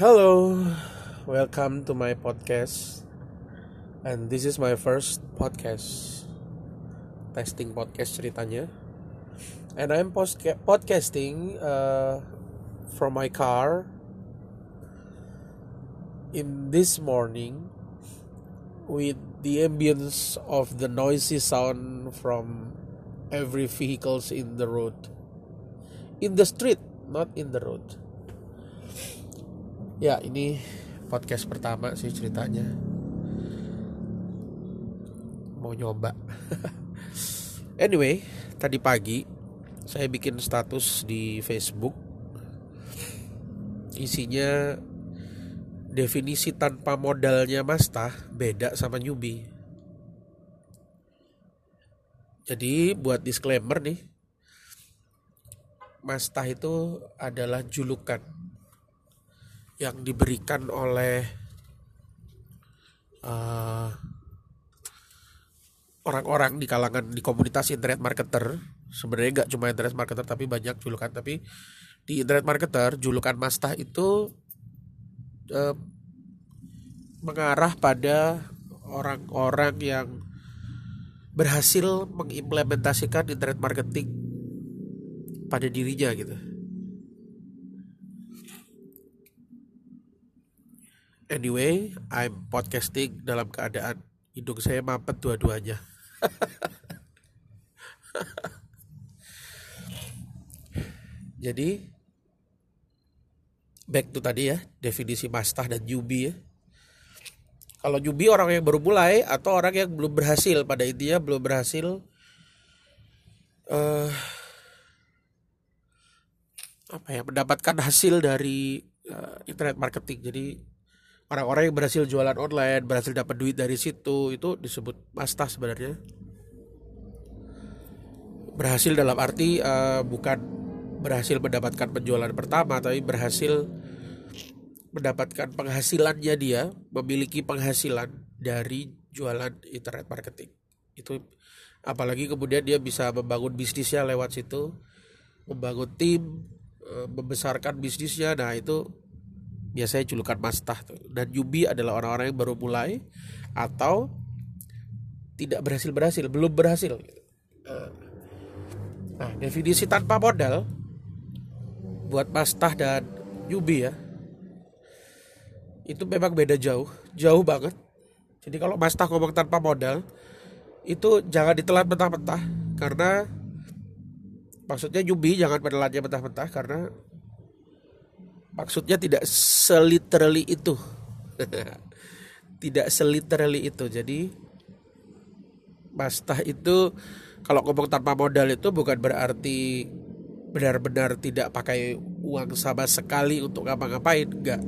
Hello, welcome to my podcast. And this is my first podcast. Testing podcast ceritanya. And I'm podcasting uh, from my car in this morning with the ambience of the noisy sound from every vehicles in the road. In the street, not in the road. Ya, ini podcast pertama sih ceritanya. Mau nyoba. anyway, tadi pagi saya bikin status di Facebook. Isinya definisi tanpa modalnya Masta beda sama newbie. Jadi buat disclaimer nih, Mastah itu adalah julukan yang diberikan oleh uh, orang-orang di kalangan di komunitas internet marketer. Sebenarnya nggak cuma internet marketer tapi banyak julukan. Tapi di internet marketer julukan Mastah itu uh, mengarah pada orang-orang yang berhasil mengimplementasikan internet marketing pada dirinya gitu. Anyway, I'm podcasting dalam keadaan hidung saya mampet dua-duanya. Jadi back to tadi ya definisi mastah dan jubi ya. Kalau jubi orang yang baru mulai atau orang yang belum berhasil pada intinya belum berhasil uh, apa ya mendapatkan hasil dari uh, internet marketing jadi orang-orang yang berhasil jualan online berhasil dapat duit dari situ itu disebut mastah sebenarnya. Berhasil dalam arti uh, bukan berhasil mendapatkan penjualan pertama tapi berhasil mendapatkan penghasilannya dia memiliki penghasilan dari jualan internet marketing. Itu apalagi kemudian dia bisa membangun bisnisnya lewat situ membangun tim Eh, membesarkan bisnisnya. Nah itu biasanya julukan mastah dan Yubi adalah orang-orang yang baru mulai atau tidak berhasil berhasil belum berhasil. Eh, nah definisi tanpa modal buat mastah dan Yubi ya itu memang beda jauh jauh banget. Jadi kalau mastah ngomong tanpa modal itu jangan ditelan mentah-mentah karena maksudnya Yubi jangan menelannya mentah-mentah karena maksudnya tidak seliterally itu. Tidak seliterally itu. Jadi mastah itu kalau ngomong tanpa modal itu bukan berarti benar-benar tidak pakai uang sama sekali untuk ngapa-ngapain. Enggak.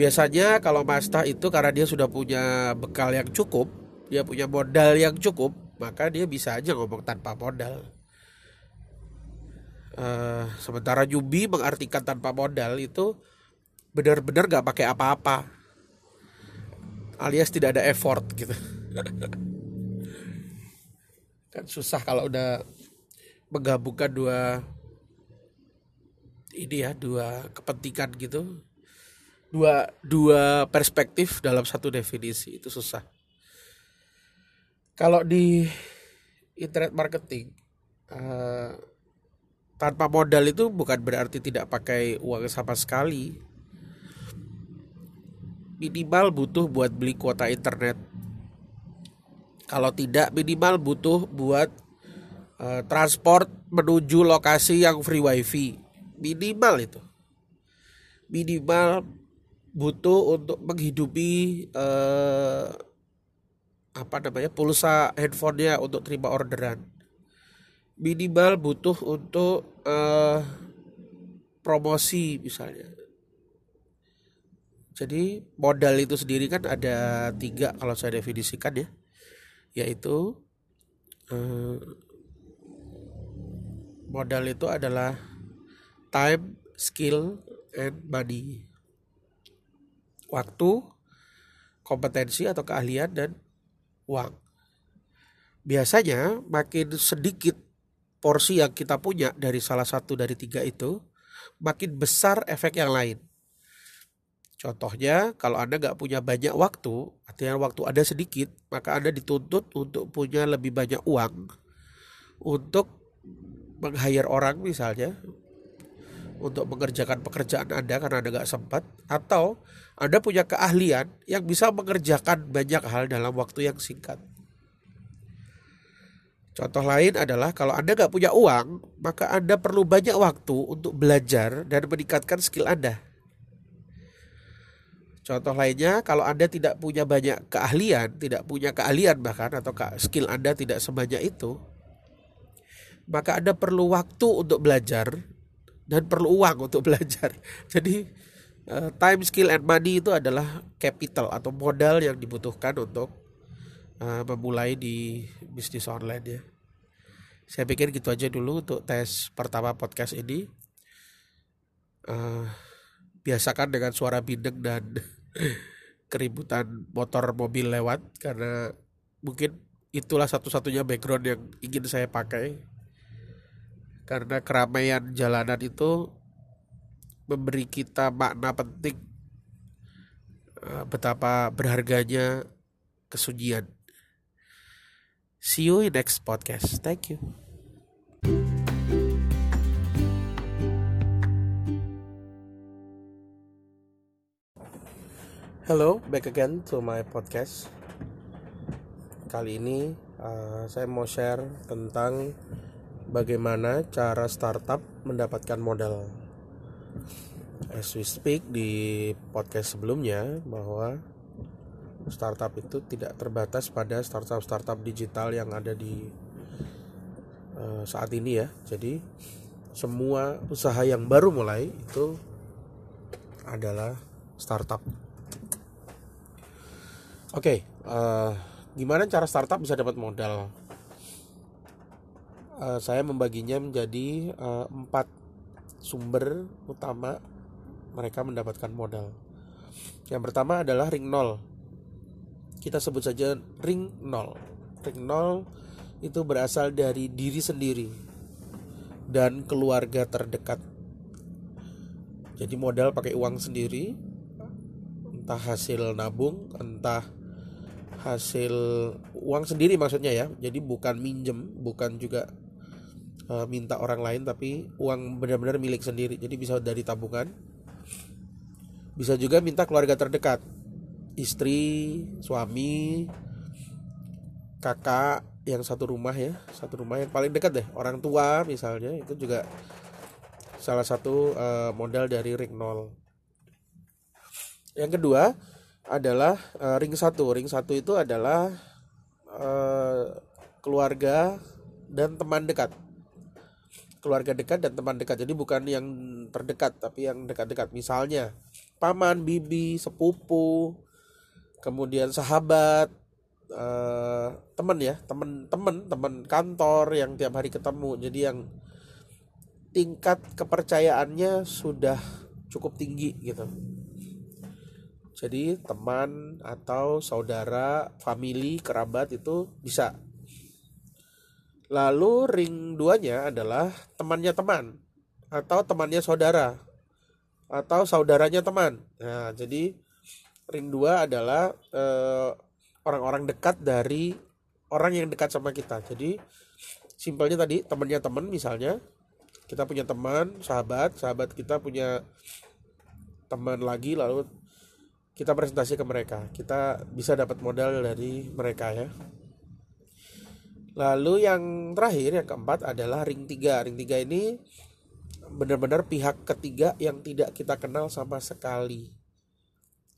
Biasanya kalau mastah itu karena dia sudah punya bekal yang cukup dia punya modal yang cukup maka dia bisa aja ngomong tanpa modal Uh, sementara Yubi mengartikan tanpa modal itu benar-benar gak pakai apa-apa. Alias tidak ada effort gitu. Kan susah kalau udah menggabungkan dua ini ya dua kepentingan gitu. Dua dua perspektif dalam satu definisi itu susah. Kalau di internet marketing uh, tanpa modal itu bukan berarti tidak pakai uang sama sekali. Minimal butuh buat beli kuota internet. Kalau tidak minimal butuh buat uh, transport menuju lokasi yang free wifi. Minimal itu. Minimal butuh untuk menghidupi uh, apa namanya pulsa handphonenya untuk terima orderan minimal butuh untuk uh, promosi misalnya. Jadi modal itu sendiri kan ada tiga kalau saya definisikan ya, yaitu uh, modal itu adalah time, skill, and money. Waktu, kompetensi atau keahlian dan uang. Biasanya makin sedikit porsi yang kita punya dari salah satu dari tiga itu, makin besar efek yang lain. Contohnya, kalau Anda nggak punya banyak waktu, artinya waktu Anda sedikit, maka Anda dituntut untuk punya lebih banyak uang untuk meng-hire orang misalnya, untuk mengerjakan pekerjaan Anda karena Anda nggak sempat, atau Anda punya keahlian yang bisa mengerjakan banyak hal dalam waktu yang singkat. Contoh lain adalah kalau Anda nggak punya uang, maka Anda perlu banyak waktu untuk belajar dan meningkatkan skill Anda. Contoh lainnya, kalau Anda tidak punya banyak keahlian, tidak punya keahlian bahkan atau skill Anda tidak sebanyak itu, maka Anda perlu waktu untuk belajar dan perlu uang untuk belajar. Jadi eh, time, skill, and money itu adalah capital atau modal yang dibutuhkan untuk memulai di bisnis online ya. Saya pikir gitu aja dulu untuk tes pertama podcast ini. Uh, biasakan dengan suara bideng dan keributan motor mobil lewat karena mungkin itulah satu-satunya background yang ingin saya pakai karena keramaian jalanan itu memberi kita makna penting eh, betapa berharganya kesunyian. See you in next podcast. Thank you. Hello, back again to my podcast. Kali ini uh, saya mau share tentang bagaimana cara startup mendapatkan modal. As we speak di podcast sebelumnya bahwa startup itu tidak terbatas pada startup-startup digital yang ada di uh, saat ini ya. Jadi semua usaha yang baru mulai itu adalah startup Oke, okay, uh, eh, gimana cara startup bisa dapat modal? Uh, saya membaginya menjadi uh, empat sumber utama mereka mendapatkan modal. Yang pertama adalah ring nol. Kita sebut saja ring nol. Ring nol itu berasal dari diri sendiri dan keluarga terdekat. Jadi modal pakai uang sendiri, entah hasil nabung, entah hasil uang sendiri maksudnya ya jadi bukan minjem bukan juga uh, minta orang lain tapi uang benar-benar milik sendiri jadi bisa dari tabungan bisa juga minta keluarga terdekat istri suami kakak yang satu rumah ya satu rumah yang paling dekat deh orang tua misalnya itu juga salah satu uh, modal dari ring nol. Yang kedua adalah uh, ring satu. Ring satu itu adalah uh, keluarga dan teman dekat. Keluarga dekat dan teman dekat. Jadi bukan yang terdekat tapi yang dekat-dekat. Misalnya paman bibi sepupu kemudian sahabat uh, teman ya teman-teman teman kantor yang tiap hari ketemu jadi yang tingkat kepercayaannya sudah cukup tinggi gitu jadi teman atau saudara, family, kerabat itu bisa. Lalu ring duanya adalah temannya teman atau temannya saudara atau saudaranya teman. Nah, jadi ring adalah eh, orang-orang dekat dari orang yang dekat sama kita. Jadi simpelnya tadi temannya teman misalnya kita punya teman, sahabat, sahabat kita punya teman lagi lalu kita presentasi ke mereka. Kita bisa dapat modal dari mereka ya. Lalu yang terakhir yang keempat adalah ring 3 ring 3 ini benar-benar pihak ketiga yang tidak kita kenal sama sekali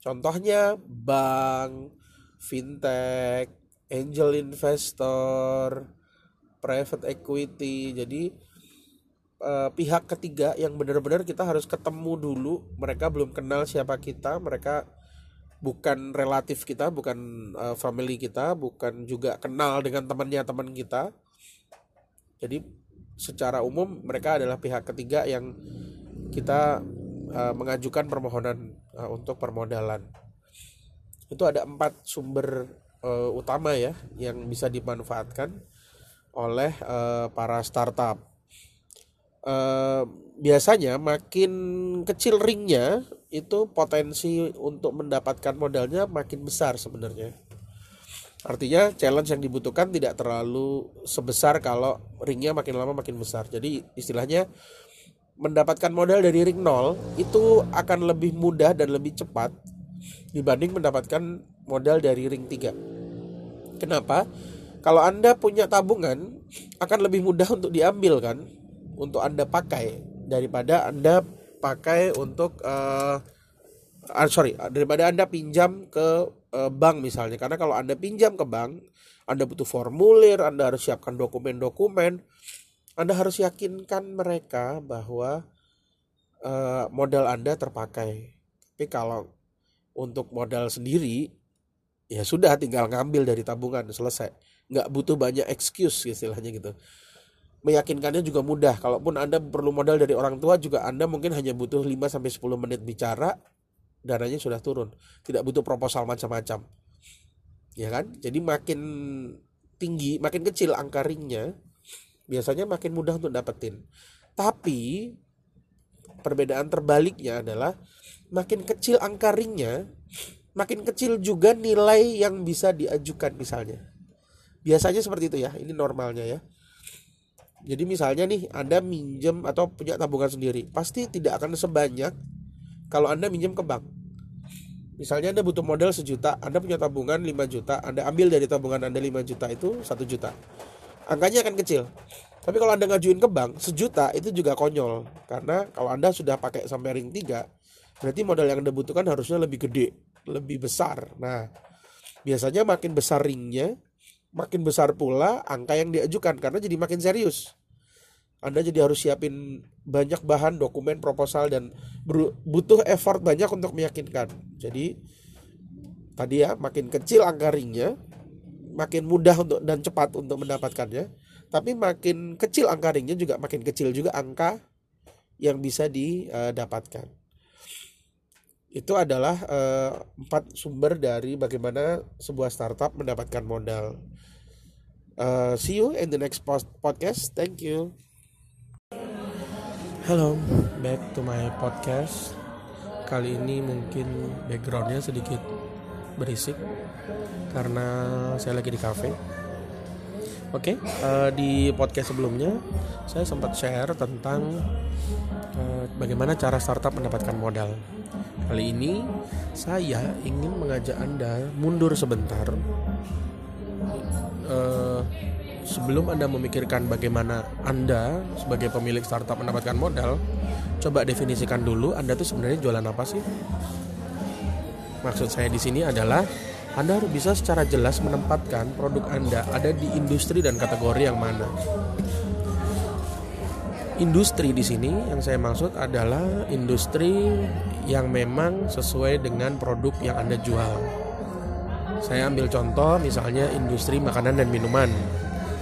contohnya bank fintech angel investor private equity jadi uh, pihak ketiga yang benar-benar kita harus ketemu dulu mereka belum kenal siapa kita mereka bukan relatif kita, bukan uh, family kita, bukan juga kenal dengan temannya teman kita. Jadi secara umum mereka adalah pihak ketiga yang kita uh, mengajukan permohonan uh, untuk permodalan. Itu ada empat sumber uh, utama ya yang bisa dimanfaatkan oleh uh, para startup. uh, biasanya makin kecil ringnya itu potensi untuk mendapatkan modalnya makin besar sebenarnya. Artinya challenge yang dibutuhkan tidak terlalu sebesar kalau ringnya makin lama makin besar. Jadi istilahnya mendapatkan modal dari ring 0 itu akan lebih mudah dan lebih cepat dibanding mendapatkan modal dari ring 3. Kenapa? Kalau Anda punya tabungan akan lebih mudah untuk diambil kan untuk Anda pakai daripada Anda pakai untuk uh, uh, sorry daripada Anda pinjam ke uh, bank misalnya karena kalau Anda pinjam ke bank Anda butuh formulir Anda harus siapkan dokumen-dokumen Anda harus yakinkan mereka bahwa uh, modal Anda terpakai tapi kalau untuk modal sendiri ya sudah tinggal ngambil dari tabungan selesai nggak butuh banyak excuse istilahnya gitu meyakinkannya juga mudah. Kalaupun Anda perlu modal dari orang tua juga Anda mungkin hanya butuh 5 sampai 10 menit bicara dananya sudah turun. Tidak butuh proposal macam-macam. Ya kan? Jadi makin tinggi, makin kecil angka ringnya biasanya makin mudah untuk dapetin. Tapi perbedaan terbaliknya adalah makin kecil angka ringnya, makin kecil juga nilai yang bisa diajukan misalnya. Biasanya seperti itu ya, ini normalnya ya jadi misalnya nih Anda minjem atau punya tabungan sendiri, pasti tidak akan sebanyak kalau Anda minjem ke bank. Misalnya Anda butuh modal sejuta, Anda punya tabungan 5 juta, Anda ambil dari tabungan Anda 5 juta itu 1 juta. Angkanya akan kecil. Tapi kalau Anda ngajuin ke bank, sejuta itu juga konyol. Karena kalau Anda sudah pakai sampai ring 3, berarti modal yang Anda butuhkan harusnya lebih gede, lebih besar. Nah, biasanya makin besar ringnya, makin besar pula angka yang diajukan karena jadi makin serius. Anda jadi harus siapin banyak bahan, dokumen, proposal dan butuh effort banyak untuk meyakinkan. Jadi tadi ya makin kecil angka ringnya, makin mudah untuk dan cepat untuk mendapatkannya. Tapi makin kecil angka ringnya juga makin kecil juga angka yang bisa didapatkan. Itu adalah uh, empat sumber dari bagaimana sebuah startup mendapatkan modal. Uh, see you in the next podcast. Thank you. Halo, back to my podcast. Kali ini mungkin backgroundnya sedikit berisik karena saya lagi di cafe. Oke, okay, uh, eh, di podcast sebelumnya saya sempat share tentang uh, bagaimana cara startup mendapatkan modal. Kali ini saya ingin mengajak Anda mundur sebentar uh, sebelum Anda memikirkan bagaimana Anda sebagai pemilik startup mendapatkan modal, coba definisikan dulu Anda tuh sebenarnya jualan apa sih? Maksud saya di sini adalah Anda harus bisa secara jelas menempatkan produk Anda ada di industri dan kategori yang mana. Industri di sini yang saya maksud adalah industri yang memang sesuai dengan produk yang Anda jual saya ambil contoh misalnya industri makanan dan minuman.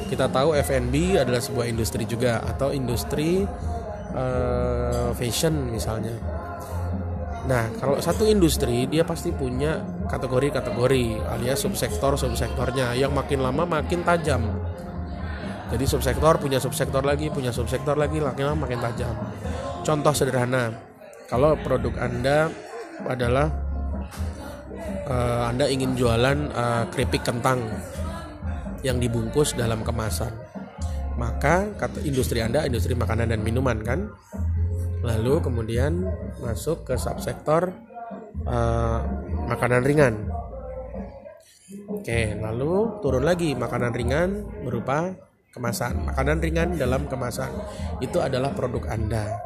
Kita tahu F&B adalah sebuah industri juga atau industri uh, fashion misalnya. Nah, kalau satu industri dia pasti punya kategori-kategori alias subsektor-subsektornya yang makin lama makin tajam. Jadi subsektor punya subsektor lagi, punya subsektor lagi, makin lama makin tajam. Contoh sederhana, kalau produk Anda adalah uh, Anda ingin jualan uh, keripik kentang yang dibungkus dalam kemasan. Maka industri Anda industri makanan dan minuman kan. Lalu kemudian masuk ke subsektor uh, makanan ringan. Oke, lalu turun lagi makanan ringan berupa kemasan. Makanan ringan dalam kemasan itu adalah produk Anda.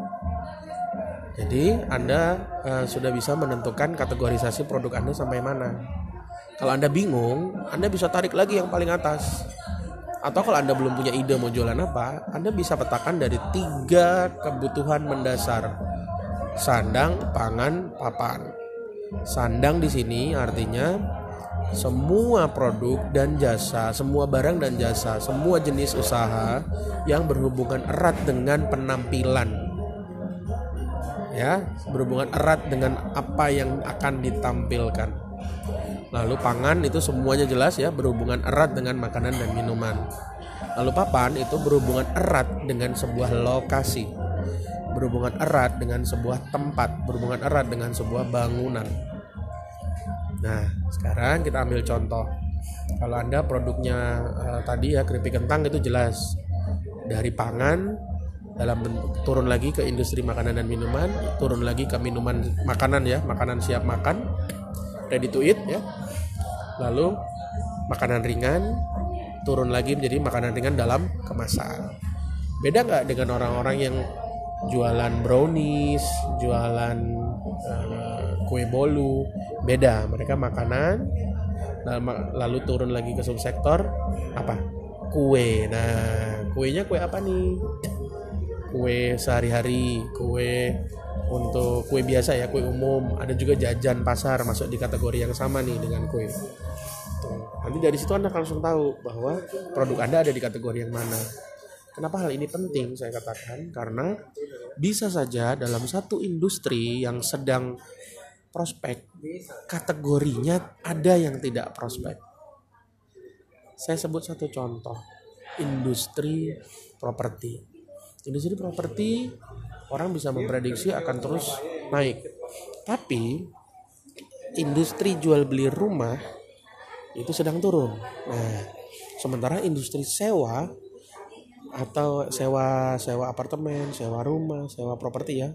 Jadi Anda uh, sudah bisa menentukan kategorisasi produk Anda sampai mana. Kalau Anda bingung, Anda bisa tarik lagi yang paling atas. Atau kalau Anda belum punya ide mau jualan apa, Anda bisa petakan dari tiga kebutuhan mendasar. Sandang, pangan, papan. Sandang di sini artinya semua produk dan jasa, semua barang dan jasa, semua jenis usaha yang berhubungan erat dengan penampilan ya berhubungan erat dengan apa yang akan ditampilkan. Lalu pangan itu semuanya jelas ya berhubungan erat dengan makanan dan minuman. Lalu papan itu berhubungan erat dengan sebuah lokasi, berhubungan erat dengan sebuah tempat, berhubungan erat dengan sebuah bangunan. Nah, sekarang kita ambil contoh. Kalau Anda produknya uh, tadi ya keripik kentang itu jelas dari pangan dalam bentuk, turun lagi ke industri makanan dan minuman, turun lagi ke minuman makanan ya, makanan siap makan, ready to eat ya. Lalu makanan ringan turun lagi menjadi makanan ringan dalam kemasan. Beda nggak dengan orang-orang yang jualan brownies, jualan uh, kue bolu, beda. Mereka makanan, lalu turun lagi ke subsektor apa? Kue. Nah, kuenya kue apa nih? Kue sehari-hari, kue untuk kue biasa ya, kue umum. Ada juga jajan pasar masuk di kategori yang sama nih dengan kue. Nanti dari situ Anda langsung tahu bahwa produk Anda ada di kategori yang mana. Kenapa hal ini penting saya katakan? Karena bisa saja dalam satu industri yang sedang prospek, kategorinya ada yang tidak prospek. Saya sebut satu contoh, industri properti. Industri properti orang bisa memprediksi akan terus naik. Tapi industri jual beli rumah itu sedang turun. Nah, sementara industri sewa atau sewa sewa apartemen, sewa rumah, sewa properti ya.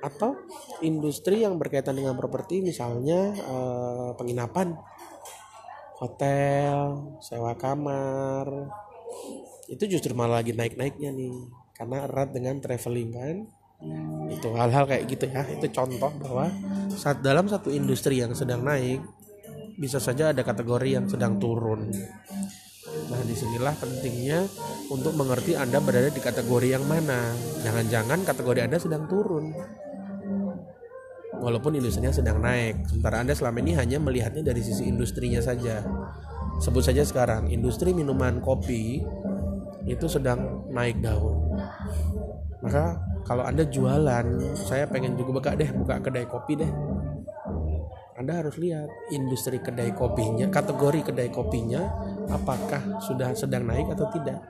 Atau industri yang berkaitan dengan properti misalnya eh, penginapan, hotel, sewa kamar. Itu justru malah lagi naik-naiknya nih karena erat dengan traveling kan. Itu hal-hal kayak gitu ya. Itu contoh bahwa saat dalam satu industri yang sedang naik bisa saja ada kategori yang sedang turun. Nah, di sinilah pentingnya untuk mengerti Anda berada di kategori yang mana. Jangan-jangan kategori Anda sedang turun. Walaupun industrinya sedang naik. Sementara Anda selama ini hanya melihatnya dari sisi industrinya saja. Sebut saja sekarang, industri minuman kopi itu sedang naik daun. Maka kalau Anda jualan, saya pengen juga buka deh, buka kedai kopi deh anda harus lihat industri kedai kopinya, kategori kedai kopinya, apakah sudah sedang naik atau tidak.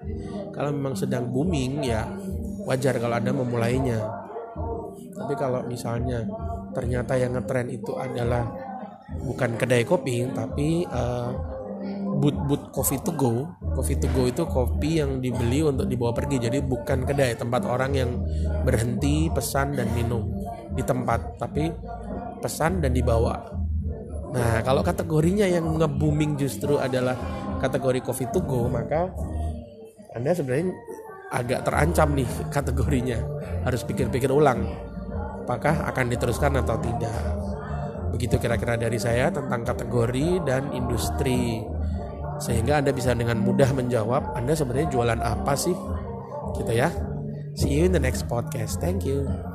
Kalau memang sedang booming, ya wajar kalau Anda memulainya. Tapi kalau misalnya ternyata yang ngetren itu adalah bukan kedai kopi, tapi uh, boot-boot coffee to go. Coffee to go itu kopi yang dibeli untuk dibawa pergi. Jadi bukan kedai, tempat orang yang berhenti pesan dan minum di tempat, tapi pesan dan dibawa Nah, kalau kategorinya yang nge-booming justru adalah kategori coffee to go, maka Anda sebenarnya agak terancam nih kategorinya. Harus pikir-pikir ulang apakah akan diteruskan atau tidak. Begitu kira-kira dari saya tentang kategori dan industri. Sehingga Anda bisa dengan mudah menjawab Anda sebenarnya jualan apa sih? Gitu ya. See you in the next podcast. Thank you.